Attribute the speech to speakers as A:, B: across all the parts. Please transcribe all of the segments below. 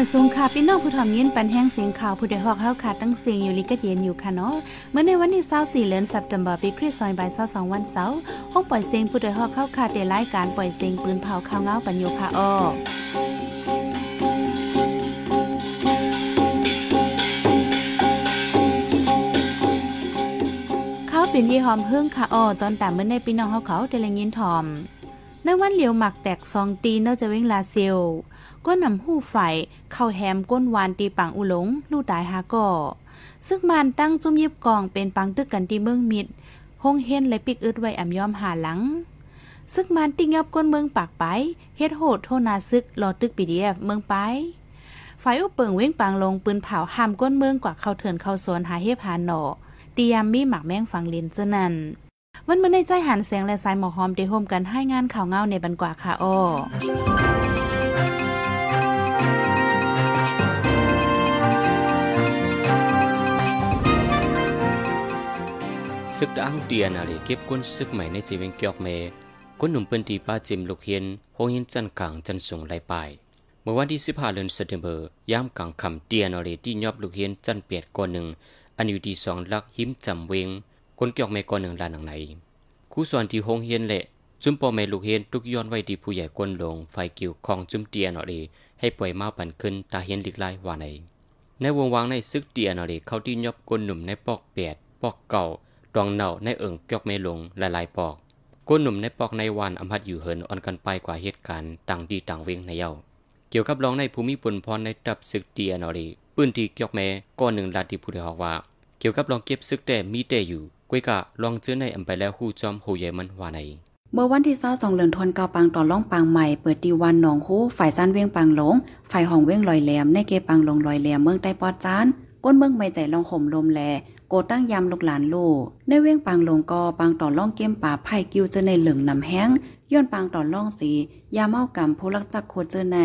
A: อยสูงค่ะพี่น้องผู้ทอมยินปันแห้งเสียงข่าวผู้ใดฮอกเฮาขาดตั้งเสียงอยู่ลิกเย็นอยู่ค่ะเนาะเมื่อในวันที่24เดือนสัปดาห์ปีคริสต์ศักราช22วันเสาร์ห้องปล่อยเสียงผู้ใดฮอกเฮาขาดได้รายการปล่อยเสียงปืนเผาข่าวเงาปัญโยค่ะอ้อเขาเป็นยี่หอมเฮิ่งค่ะอ้อตอนตามเมื่อในพี่น้องเฮาเขาได้ละยินทอมในวันเหลียวหมักแตกซองตีเนาจะเว้งลาเซล ก้นำหู้ไฟเข้าแฮมก้นวานตีปังอุหลง ลู่ตายหาก่อซึ่งมันตั้งจุ่มยิบกองเป็นปังตึกกันตีเมืองมิดหงเฮนและปิกอึดไว้อ่ำยอมหาหลังซึกมันติงยอบก้นเมืองปากไปเฮ็ดโหดโทนาซึกรอตึกปีดีเอฟเมืองไปไฟอุปเปิงเว้งปังลงปืนเผาห้ามก้นเมืองกว่าเข้าเถื่อนเข้าสวนหาเฮ็บหาหนอเตียมมีหมักแมงฝังลินเจนันวันเมื่อในใจหันเสียงและสายหมอหอมได้โฮมกันให้งานข่าวเงาในบันกว่าค่ะอ้อ
B: ซึกดังเดียนาลีเก็บก้นซึกใหม่ในจีเวงเกียกเมก้นหนุ่มเปิ้นตีป้าจิมลูกเฮียนโฮหินจันกังจันสูงไหลปเมื่อวันที่15เดือนสิงหาคมยามกลางคำเดียนาลีที่ยอบลูกเฮียนจันเปียดก้อนหนึ่งอันอยู่ที่สองลักหิมจำเวงก้นเกียกเมก้อนหนึ่งลานหนังไหนครูสอนที่โฮงเฮียนเละจุมปอแม่ลูกเฮียนทุกย้อนไว้ที่ผู้ใหญ่ก้นลงไฟกิวของจุมเตียนอรีให้ปล่อยมาปันขึ้นตาเฮียนลิกไล่ว่าไหนในวงวางในซึกเตียนอรีเข้าที่ยอบก้นหนุ่มในปอกเปียดปอกเก่า ดองเน่าในเอิงเกียกเมลงหลายๆปอกก้นหนุ่มในปอกในวันอำพัดอยู่เหินอ่อนกันไปกว่าเหตุการณ์ต่างดีต่างเวงในเย้าเกี่ยวกับรองในภูมิปุนพรในตับซึกเตียนอรีปืนที่เกียกเมก้อนหนึ่งลาดีผู้ใดฮอกว่า เกี่ยวกับรองเก็บซึกแต่มีแต่อยู่กวยกะลองเจอในอำไปแล้วฮู้จอมโหใหญ่มันว่าไหน
A: เมื่อวันที่22เดือนธันวาปังต่อล่องปังใหม่เปิดดีวันหนองฮู้ฝ่ายจานเวียงปังหลง ฝ่ายห้องเวียงลอยแหลมในเกปังลงลอยแหลมเมืองใต้ปอดจานก้นเมืองไม่ใจลองห่มลมแล โกตั้งยามลูกหลานลู่ในเว้งปางลงกอปางต่อล่องเกมป่าไผ่กิ้วเจอในเหลืองนำแห้งย้อนปางต่อล่องสี ยาเมากำผู้ลักจักโคเจอใน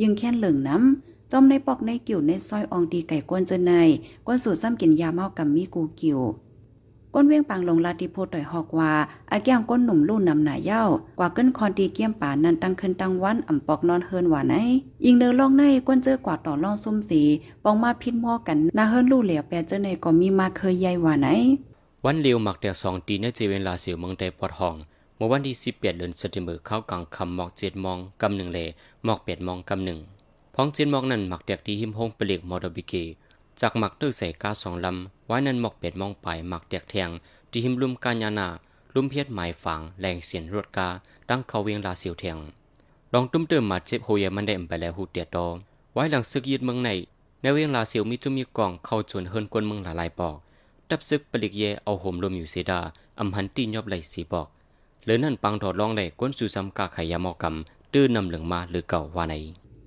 A: ยิงแค้นเหลืองน้ำจอมในปอกในกิ่วในซอยอองดีไก่ก้นเจอในก้นสูตรซ้ำกินยาเมากำมีกูกิ่ว ก้นเวียงปังลงลาติโพต่อยหอกว่าอาแก้งก้นหนุ่มลู่นำหนาเย้ากว่าเกินคอนตีเกี้ยมป่านั้นตั้งขึ้นตั้งวันอ่ำปอกนอนเฮินหว่าไหนยิงเดินล่องในก้นเจอกว่าต่อล่องซุ่มสีปองมาพิษหม้อกันนาเฮินลู่เหลียวแปเจอในก็มีมาเคยใหญ่ว่าไหน
B: วันเลียวหมักแต่สองตีในเจเวนลาเสียวเมืองใดปอดห้องเมื่อวันที่18เดือนสิงหาเข้ากลางคำหมอกเจ็ดมองกำหนึ่งเลหมอกเป็ดมองกำหนึ่งพ้องเจ็ดมองนั้นหมักแตกที่หิมโฮงเปลีกมอดบิเก จากหมักตื้อใส่กาสองลำไว้นั้นหมอกเป็ดมองไปหมักแตกแทงที่หิมลุมกาญานาลุมเพียดหมายฝังแรงเสียนรถกาดังเขาเวียงลาเสียวแทงลองตุ้มเติมมาเจ็บโฮยมันได้ไปแล้วหูเตียดดอไว้หลังซึกยึดเมืองในในเวียงลาเสียวมีจุมีกองเข้าจนเฮิรนกวนเมืองหลายปอกดับซึกปลิกเยเอาห่มลมอยู่เสดาอำหันตีนยอบไหลสีบอกหรือนั่นปังถอดลองได้ก้นสู่ซ้ำกาไขยามอกำตื้อนำเหลืองมาหรือเก่าว่าไหน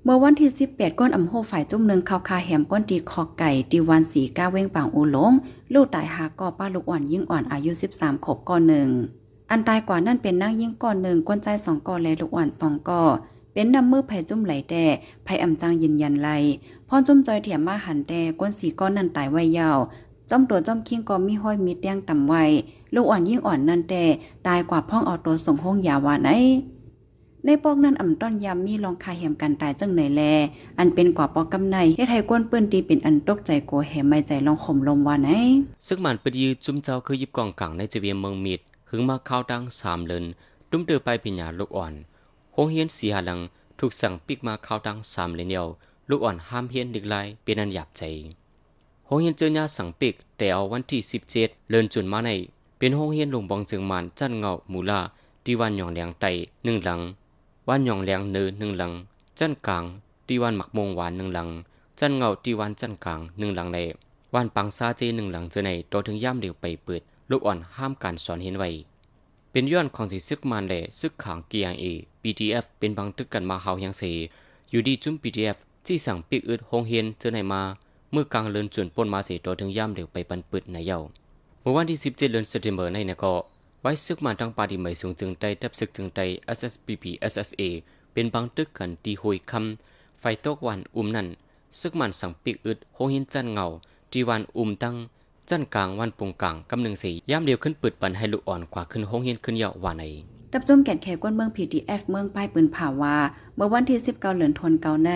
A: เมื่อวันที่ 18 ก้นอำโฮฝ่ายจุ่มหนึ่งเข้าคาแหมก้นตีคอไก่ตีวันสีก้าเว้งปังอูหลงลูกตายหาก่อป้าลูกอ่อนยิ่งอ่อนอายุ 13 ขบก่อนหนึ่งอันตายกว่านั่นเป็นนั่งยิ่งก่อนหนึ่งก้นใจสองก่อนและลูกอ่อนสองก่อเป็นนำมือไผ่จุ่มไหลแด่ไผ่อำจังยืนยันไลพอจุ่มจอยเถียมมาหันแด่ก้นสีก้อนนั่นตายไว้ยาวจ้อมตัวจ้อมคิงก็มีห้อยมีเตียงต่ำไว้ลูกอ่อนยิ่งอ่อนนั่นแต่ตายกว่าพ่องเอาตัวส่งห้องยาวาไหน ในปอกนั้นอ่ำต้อนยำมีลองคาแหมกันตายจังไหนแล อันเป็นกว่าปอกกำในเฮ็ดให้กวนเปื้นตีเป็นอันตกใจโกแหมไม่ใจลองข่มลมว่าไหน
B: ซึ่งมันปดีจุ้มเจ้าคือยิบกองกังในจเวียเมืองมีดหึงมาเข้าดังสามเลินตุ้มเตือไปพิญญาลูกอ่อนโงเฮียนสีหาลังถูกสั่งปิกมาเข้าดังสามเลนเดียวลูกอ่อนห้ามเฮียนดิกไลเป็นอันหยาบใจโงเฮียนเจอญาสั่งปิกแต่เอาวันที่สิบเจ็ดเลินจุนมาในเป็นโงเฮียนลงบองจึงมันจันเงามูลาที่วันหยองแหลงไตหนึ่งหลัง วันหยองแหลงเนือหนึ่งหลัง จันกลางที่วันหมักมงหวานหนึ่งหลัง จันเงาที่วันจันกลางหนึ่งหลังในวันปังซาเจหนึ่งหลังเจอในโตถึงย่ำเดียวไปเปิด ลูกอ่อนห้ามการสอนเห็นไว้ เป็นย้อนของสิซึกมันแหล่ซึกขางเกียงเอ PDF เป็นบางตึกกันมาเฮายังเสอยู่ดีจุ้ม PDF ที่สั่งปิกอึดโฮงเฮียนเจอในมาเมื่อกลางเลินจวนป่นมาเสโตถึงย่ำเดียวไปปันปึดในเย้าเมื่อวันที่ 17 เดือนสิงหาคมในนก ไว้ซึกมันทั้งปาดีใหม่สูงจึงไตทับซึกจึงไต SSPP SSA เป็นบางตึกกันตีหวยคำไฟตกวันอุ้มนั่น ซึกมันสั่งปีกอึดโฮงเฮียนจันเงาที่วันอุ้มตั้งจันกลางวันปงกลางกำหนึ่งสีย่ำเดียวขึ้นปืดปันให้ลูกอ่อนกว่าขึ้นหงเฮียนขึ้นเยาะว่าใน
A: ดับจมแก่นแขกวนเมือง PDF เมืองป้ายปืนผ่าวา เมื่อวันที่19เดือนธันวาใน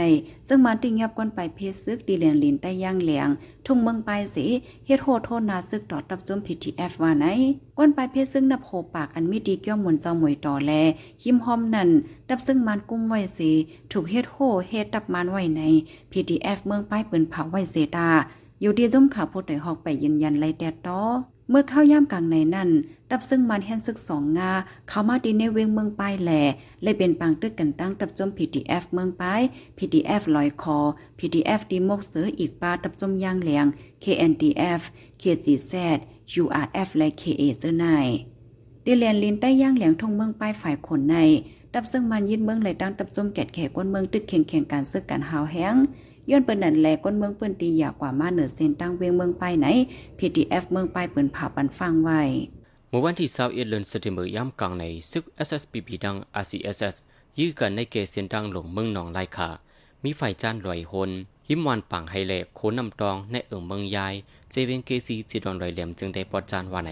A: ซึ่งมันติงยับกวนไปเพซึกดีเลียนลินใต้ย่างเหลียง ทุ่งเมืองปลายสีเฮ็ดโหโทษนาซึกต่อดับจม PDF ว่าไหนกวนไปเพซึ่งนับโหปากอันมีดีเกี่ยวมนเจ้าหมวยต่อแลหิมหอมนั่น ดับซึ่งมันกุ้มไว้สีถูกเฮ็ดโหเฮ็ดดับมันไว้ใน PDF เมืองป้ายปืนผ่าไว้เสตาอยู่ดีจมข่าวพูดได้ฮอกไปยืนยันไล่แต่ต่อ เมื่อเข้าย่ามกลางในนั่น ดับซึ่งมันแห่นซึกสองงา เข้ามาดีในเวงเมืองป้ายแหล่เลยเป็นปังตึกกันตั้งดับจม PDF เมืองป้าย PDF ลอยคอ PDF ดีมกเสืออีกปาดับจมย่างเหลียง KNDF KGZ URF และ KA เจ้านายดีเลียนลินใต้ย่างเหลียงทงเมืองป้ายฝ่ายขนในดับซึ่งมันยินเมืองเลยตั้งดับจมแกดแขกวนเมืองตึกเข่งแข่งการซึกกันหาวแห้ง ย้อนเปิ้นนั่นแลก้นเมืองเปิ้นตีอยากกว่ามาเหนือเส้นตั้งเวียงเมืองไปไหน PTF เมืองไปเปิ้นผ่าปันฟังไว้
B: เมื่อวันที่21เดือนสิงหาคมย่ำกลางในซึก SSPP ดัง RCSS ยื้อกันในเกเส้นดังหลงเมืองหนองไลายขามีไฟจานลอยหนหิมวันปังไฮเลโคนำตองในเอิงเมืองยายเจเวงเกซีจีดอนลอยเหลี่ยมจึงได้ปอดจานว่าไหน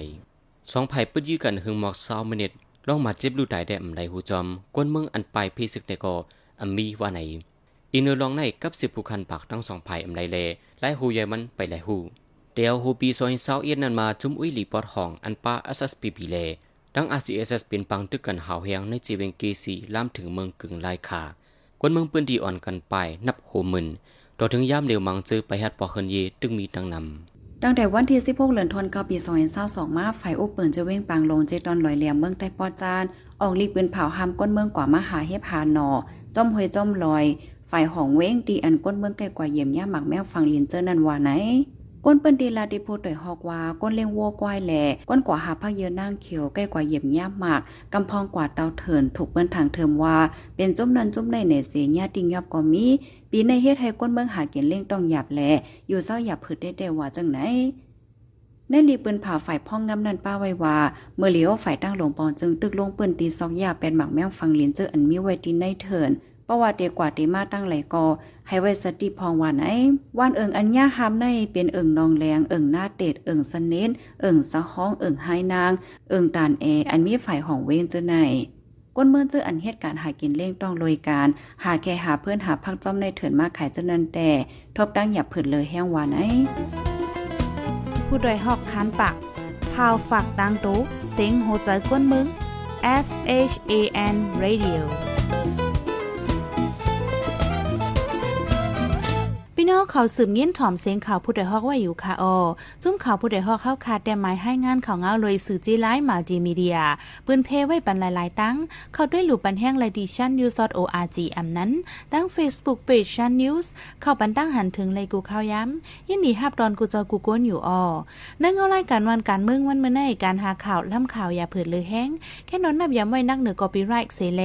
B: สองไผ่ปึดยื้อกันหึงหมอกเศร้ามินิตลองมาเจ็บลูตายได้อำไดหูจอมกวนเมืองอันปลายพีศึกในก็อัมมีว่าไหน อีเนอลองในกับสิบผู้คันปากทั้งสองภายอำไลเลไลหูใหญ่มันไปไลหูเดียวหูปีซอยเศร้าเอียนนันมาจุ่มอุ้ยหลีปอดห้องอันป้าเอสเอสปีพีเลดังอาซีเอสเอสเป็นปังตึกกันหาวเฮียงในจีเวงเกซีล่ามถึงเมืองกึ่งลายขาคนเมืองปืนดีอ่อนกันไปนับโหมื่นต่อถึงย่ามเดียวมังจื้อไปฮัดปอเฮินเยตึงมีตังนำ
A: ตั้งแต่วันที่16เดือนธันวาคมปี2022มาไฟอุปเปิ่นจะเว้งปังลงเจตอนลอยเหลี่ยมเมืองใต้ปอจานออกลีปืนเผาหามก้นเมืองกว่ามาหาเฮพานอจอมหวยจอมลอย ฝ่ายของเว้งตีอันก้นเมืองไกลกว่าเยี่ยมย่าหมักแมวฟังลินเจอร์นันว่าไหนก้นเปิ้นดีลาดิพูดด้วยฮอกว่าก้นเลี้ยงวัวกวายแหล่ก้นกว่าหาพักเยอนั่งเขียวใกล้กว่าเยี่ยมย่าหมากกำพองกว่าเตาเถินถูกเปิ้นทางเทิมว่า เป็นจุ่มนันจุ่มในเนเสียญาติงยอบก็มี ปีในเฮ็ดให้ก้นเมืองหาเกียนเล่งต้องหยับแหล่อยู่เศร้าหยับผืดได้แต่ว่าจังไหนในรีปืนผ่าฝ่ายพ่องงำนันป้าไว้ว่า เมื่อเลี้ยวฝ่ายตั้งหลวงปอนจึงตึกลงปืนตีซอกยาเป็นหมักแมวฟังลินเจออันมีไว้ตีในเถิน ราะว่าเตียกว่าเตมาตั้งไหลกอให้ไว้สติพองว่าไหนวันเอิงอัญญาหามในเป็นเอิงนองแรงเอิงหน้าเตดเอิงสนเน้นเอิงสะห้องเอิงไฮนาง เอิงตานแออันมีฝ่ายของเว้นเจอไหนก้นเมื่อเจออันเหตุการณ์หากินเล่งต้องลอยการ หาแค่หาเพื่อนหาพักจอมในเถินมาขายเจนันแต่ทบดังหยับผืดเลยแห้งว่าไหน
C: ผู้ดยหอกคานปากพาวฝากดังตู้เซ็งโหใจก้นมึง S H A N Radio พี่น้องเขาสืบเงี้ยนถ่อมเสียงข่าวผู้ใดฮอกว่าอยู่ค่ะออจุ้มข่าวผู้ใดฮอกเข้าคาดแต่หมายให้งานข่าวเงาเลยสื่อจีไลฟ์มัลติมีเดียปืนเพไว้ปันหลายๆตั้ง เข้าด้วยหลูปันแห้งไลดิชันนิวส์ .org อำนั้น ตั้ง Facebook Page ชันนิวส์เข้าปันตั้งหันถึงเลยกูข่าวย้ำยินดีฮับดอนกูจอกูก้นอยู่ออนั่งเอารายการวันการเมืองวันเมื่อในการหาข่าวล่ำข่าวอย่าเผิดเลยแห้งแค่นอนนับย้ำไว้นักเหนือกอปีไรค์เสเล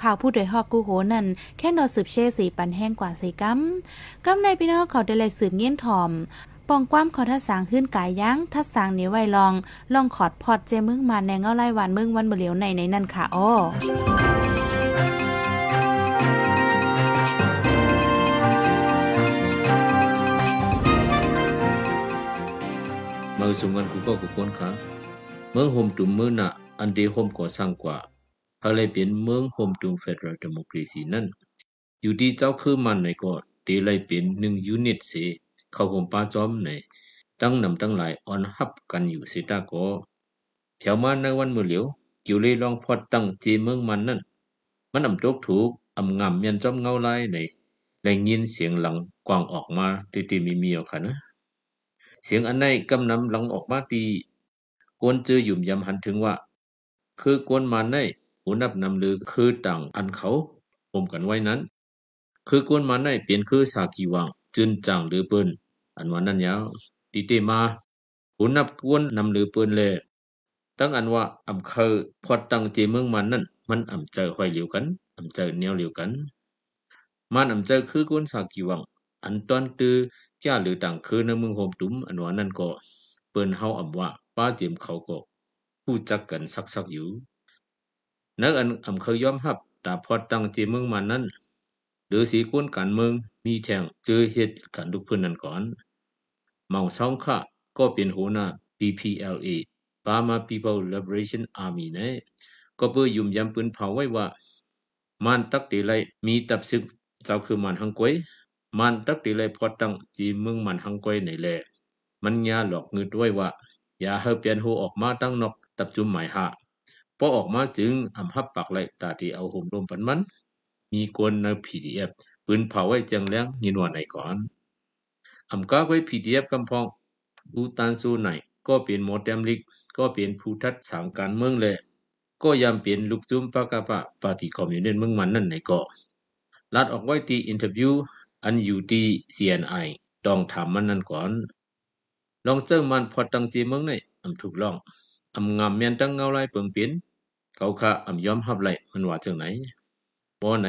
C: ข่าวผู้ใดฮอกกูโหนั่นแค่นอนสืบเชสีปันแห้งกว่าสีกัมกัมในพี่น้องเขาได้เลยสืบเงี้ยนถ่อมปองความขอทัดสางขึ้นกายยั้งทัดสางนี้ไว้ลอง ลองขอดพอดเจมึงมาแนงเอาไล่หวานมึงวันเบลียวในในนั่นค่ะอ้อ
D: มือสุงันกูก็กูคนค่ะเมืองโฮมตุมมือน่ะอันเดโฮมก่อสร้างกว่าอะไรเป็นเมืองโฮมตุมเฟดรัลเดโมครีซีนั่นอยู่ที่เจ้าคือมันในก็ ตีไลเป็นหนึ่งยูนิตเสเข้าผมป้าจอมในตั้งนำตั้งหลายออนฮับกันอยู่สิตาก็แถวมาในวันมือเหลียวกิวเลยลองพอดตั้งจีเมืองมันนั่น มันอำตกถูกอำงำยันจอมเงาลายในแรงยินเสียงหลังกวางออกมาตีตีมีมีเอาค่ะนะ เสียงอันไหนกำนำหลังออกมาตีกวนเจอหยุ่มยำหันถึงว่า คือกวนมาในหูนับนำลือคือต่างอันเขาอมกันไว้นั้น คือกวนมาในเปลี่ยนคือสากีวังจึนจังหรือเปิ้นอันว่านั้นยาวติเตมาหุนับกวนนำหรือเปิ้นแลตั้งอันว่าอำเคอพอตั้งเจเมืองมันนั่นมันอำเจอห้อยเหลียวกันอำเจอแนวเหลียวกัน มันอำเจอคือกวนสากีวังอันตอนตือจ้าหรือต่างคือในเมืองโฮมตุ้มอันว่านั่นก็เปิ้นเฮาอำว่าป้าเจมเขาก็ผู้จักกันสักๆอยู่นักอันอำเคยยอมรับตาพอตั้งเจเมืองมันนั้น หรือสีกวนการเมืองมีแทงเจอเหตุการณ์ทุกพื้นนั้นก่อนเมาซ่องค่ะก็เป็นหัวหน้า BPLA Burma People Liberation Army ในก็เปื้อยุ่มยำปืนเผาไว้ว่า มันตักตีไรมีตับซึกเจ้าคือมันหังกวยมันตักตีไรพอตั้งจีเมืองมันหังกวยในแลมันยาหลอกเงืดด้วยว่า อย่าเฮาเปลี่ยนหูออกมาตั้งนอกตับจุมหมายหาพอออกมาจึงอำหับปากไลตาที่เอาห่มลมปันมัน มีกวนใน PDF ปืนเผาไว้จังแล้วยินว่าไหนก่อนอำกาไว้ PDF กำพองอูตานสู้ไหนก็เป็นโมเดมลิก ก็เป็นผู้ทัดสามการเมืองเลยก็ยามเป็นลูกจุ้มปากาปะปาตี้คอมมิวนิสต์เมืองมันนั่นไหนก็ลัดออกไว้ทีอินเทอร์วิวอันอยู่ที่ CNI ต้องถามมันนั่นก่อน ลองเจ้ามันพอตังจีเมืองไหนอำถูกลองอำงามเมียนตั้งเงาไรเปิงเปลี่ยนเขาค่ะอำยอมหับไหลมันว่าจังไหน บ่ไหน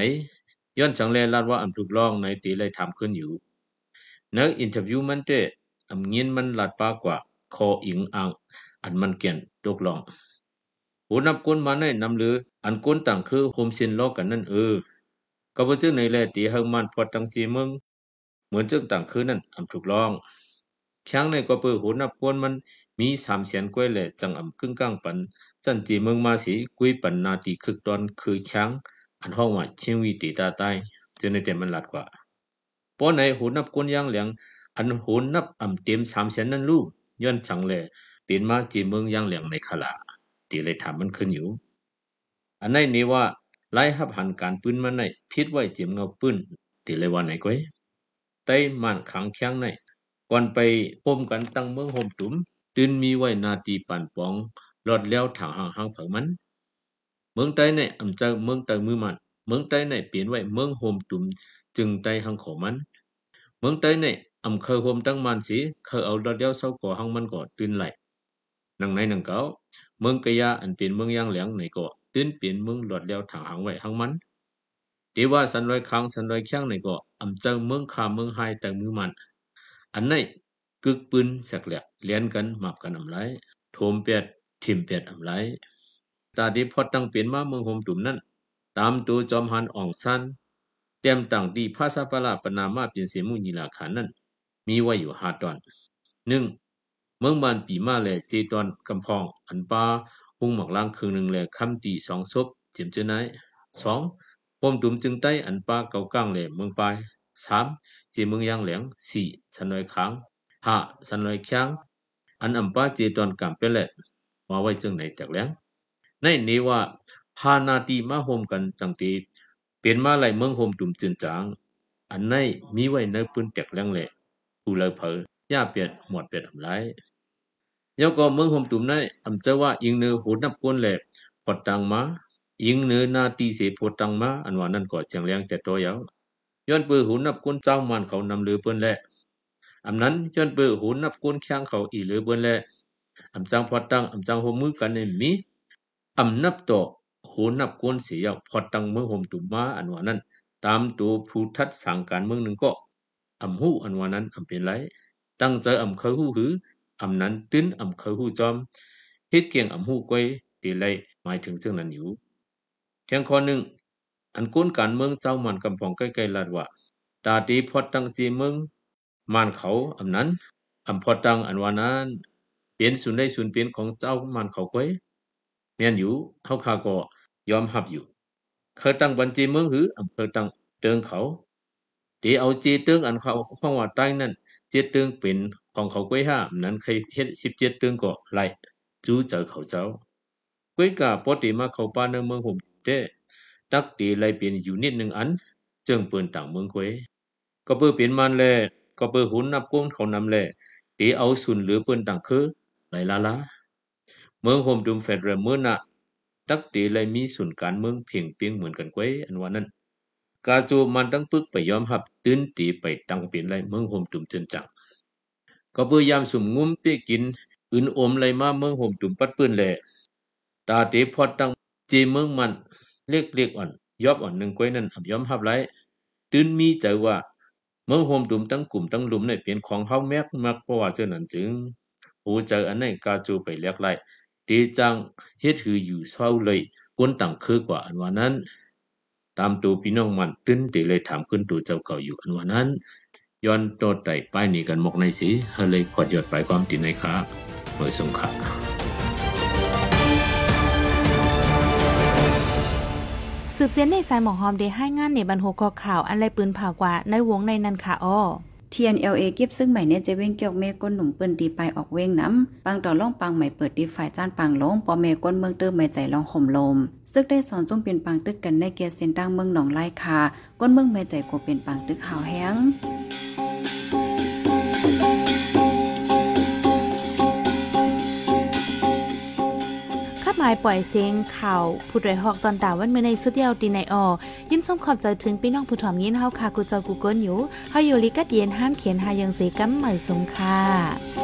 D: ย้อนสังแลลาดว่าอำถูกลองในตีเลยถามขึ้นอยู่ในอินเทอร์วิวมันเตอำเงียนมันลาดปากว่าคออิงอ่างอันมันเกียนตกลองหูนับก้นมาในนำลืออันก้นต่างคือโฮมสินลอกกันนั่นเออก็บ่จึงในแลตีเฮามันพอตังจีเมืองเหมือนจึงต่างคือนั่นอำถูกลองช้งในก็เปิดหูนับก้นมันมีสามแสนกว่าแหละจังอำกึ่งกลางปันจันจีเมืองมาสีกุยปันนาตีคึกตอนคือช้าง อันห้องว่าเชียงวีตีตาใต้จึงในแต่มันหลัดกว่าป้อในหูนับก้นย่างเหลียงอันหูนับอำเต็มสามแสนนั่นลูกย้อนสังแลเป็นมาจีเมืองย่างเหลียงในขลาตีเลยถามมันขึ้นอยู่ อันในนี้ว่าไล่หับหันการปืนมันในพิษไว้จีมเงาปืนตีเลยว่าไหนก้อยไต้มันขังเคียงในก่อนไปพมกันตั้งเมืองโฮมตุมตื่นมีไว้นาตีปันปองหลอดแล้วถางหางหางเผิงมัน เมืองใต้ในอำเจ้าเมืองใต้มือมัน เมืองใต้ในเปลี่ยนไว้เมืองโฮมตุ่มจึงใต้หางของมัน เมืองใต้ในอำเคยโฮมตั้งมันสิเคยเอาหลอดแล้วเศร้าก่อหางมันก็ตื่นไหลนังในนังเก่าเมืองกะยาอันเป็นเมืองย่างเหลียงในก็ตื่นเปลี่ยนเมืองหลอดแล้วถางหางไว้หางมันเดีว่าสันลอยค้างสันลอยเคียงในก็อำเจ้าเมืองคาเมืองไฮแต่มือมัน อันในกึกปืนสักแหลกเลียนกันมาบกันอำไรโทมเปียดทิมเปียดอำไร ตาดีพอตั้งเปลี่ยนมาเมืองโฮมตุ่มนั้นตามตัวจอมหันอ่องสั้นเต็มต่างดีภาษาปลาปนามาเป็นเสียมุญิลาขันนั้นมีไว้อยู่หาตอนหนึ่งเมืองบานปีมาแหล่เจตอนกำพองอันปาหุงหมักล่างคืนหนึ่งแหล่คำตีสองศพเจียมเจนายสองปมตุ่มจึงใต้อันปาเก่าก้างแหล่เมืองปลายสามเจเมืองยางเหลงสี่สันน้อยค้างห้าสันลอยเคียงอันอัมปาเจตอนกำเปเลมาไว้จึงไหนจากแหล้ว ในนี้ว่าพานาตีมาโฮมกันจังตีเป็นมาไหลเมืองโฮมตุ่มจืนจาง อันในมีไว้ในปืนแตกแรงแหละกูเลยเผยย่าเปียดหมดเปียดอำไรยก็เมืองโฮมตุ่มในอำเจว่าอิงเนือหูนับก้นแหละพอตังมาอิงเนือนาตีเสพอตังมาอันว่านั่นก็จังแรงแต่ตัวยาวย้อนปือหูนับก้นเจ้ามันเขานำเรือเปิ้นแหละอำนั้นย้อนเปือหูนับก้นข้งเขาอีเหลือเบิ่นแหลอำจังพอตังอำจังโฮมือกันในมี อำนับต่อหูนับก้นเสียพอตังเมืองโฮมตุมาอันว่านั้นตามตัวผู้ทัดสังการเมืองหนึ่งก็อำหูอันว่านั้นอำเป็นไรตั้งใจอำเคยหูหืออำนั้นตื้นอำเคยหูจอมเฮ็ดเกียงอำหูก้อยตีไรหมายถึงซึ่งนั้นอยู่เทียงข้อหนึ่งอันก้นการเมืองเจ้ามันกำปองใกล้ๆลาดว่าตาตีพอตังจีเมืองมานเขาอำนั้นอำพอตังอันวานั้นเป็นส่วนได้ส่วนเป็นของเจ้ามานเขาก้อย แม่นอยู่เฮาคาก็ยอมรับอยู่เคยตั้งบัญชีเมืองหืออำเภอตั้งเติงเขาตีเอาจีเติงอันเขาข้องว่าใต้นั้นเจเติงเป็นของเขาก้อยห้านั้นเคยเฮ็ด17เจ็ดเติงก็ไล่จู้เจอเขาเจ้าก้อยกาปอติมาเขาป่าในเมืองห่มเด้ตักตีไล่เป็นอยู่นิดหนึ่งอันจึงเปินต่างเมืองก้อยก็เปิ้เป็นมันแลก็เปิหุนนับก้นเขานำแลตีเอาสุนหรือเปิ้นต่างคือไหลลาลา เมืองโฮมดุมเฟดเรเมื่อนะตักตีเลยมีสุนการเมืองเพียงเปียงเหมือนกันไว้อันว่านั้นกาจูมันตั้งปึกไปยอมรับตื้นตีไปตั้งเป็นไรเมืองโฮมดุมจนจังก็พยายามสุ่มงุ้มเปียกินอื่นอมไรมาเมืองโฮมดุมปัดปืนแลตาตีพอตั้งจีเมืองมันเล็กเล็กอ่อนยอบอ่อนหนึ่งก้อยนั้นอับยอมรับไรตื้นมีใจว่าเมื่อโฮมดุมตั้งกลุ่มตั้งลุมในเป็นของเฮาแมกมักเพราะว่าเจ้านั้นจึงหูเจออันไหนกาจูไปเลียกไล่ ตีจังเฮ็ดหืออยู่เศร้าเลยก้นต่างคือกว่าอันว่านั้น ตามตัวพี่น้องมันตื้นตีเลยถามขึ้นตัวเจ้าเก่าอยู่อันว่านั้นย้อนโตไต่ป้ายนี้กันหมกในสีเฮเลยขอดยอดไปความติในขาเมื่อสงขา
C: สืบเสียนในสายหมอหอมได้ให้งานในบรรโหกข่าวอันไรปืนผ่ากว่าในวงในนันค่ะอ้อ
A: TNLA เก็บซึ่งใหม่เนี่ยจะเว้งเกี่ยวเมก้นหนุ่มปืนดีไปออกเว้งน้ำปังต่อล่องปังใหม่เปิดดีฝ่ายจ้านปังลงปอเมก้นเมืองเติมใหม่ใจลองห่มลม ซึ่งได้สอนจงเป็นปังตึกกันในเกียเซนตั้งเมืองหนองไล่คาก้นเมืองใหม่ใจกวเป็นปังตึกหาวแห้งา
C: ยปล่อยเสียงข่าวผู้ดยหอกตอนดาวันเมื่อในสุดยวดีในออยินส้มขอบใจถึงพี่น้องผู้ถ่อมยินเฮาค่ะกูเจ้ากูเกินอยู่เฮาอยู่ลิกัดเย็นห้ามเขียนหายังสีกัมใหม่สงค่ะ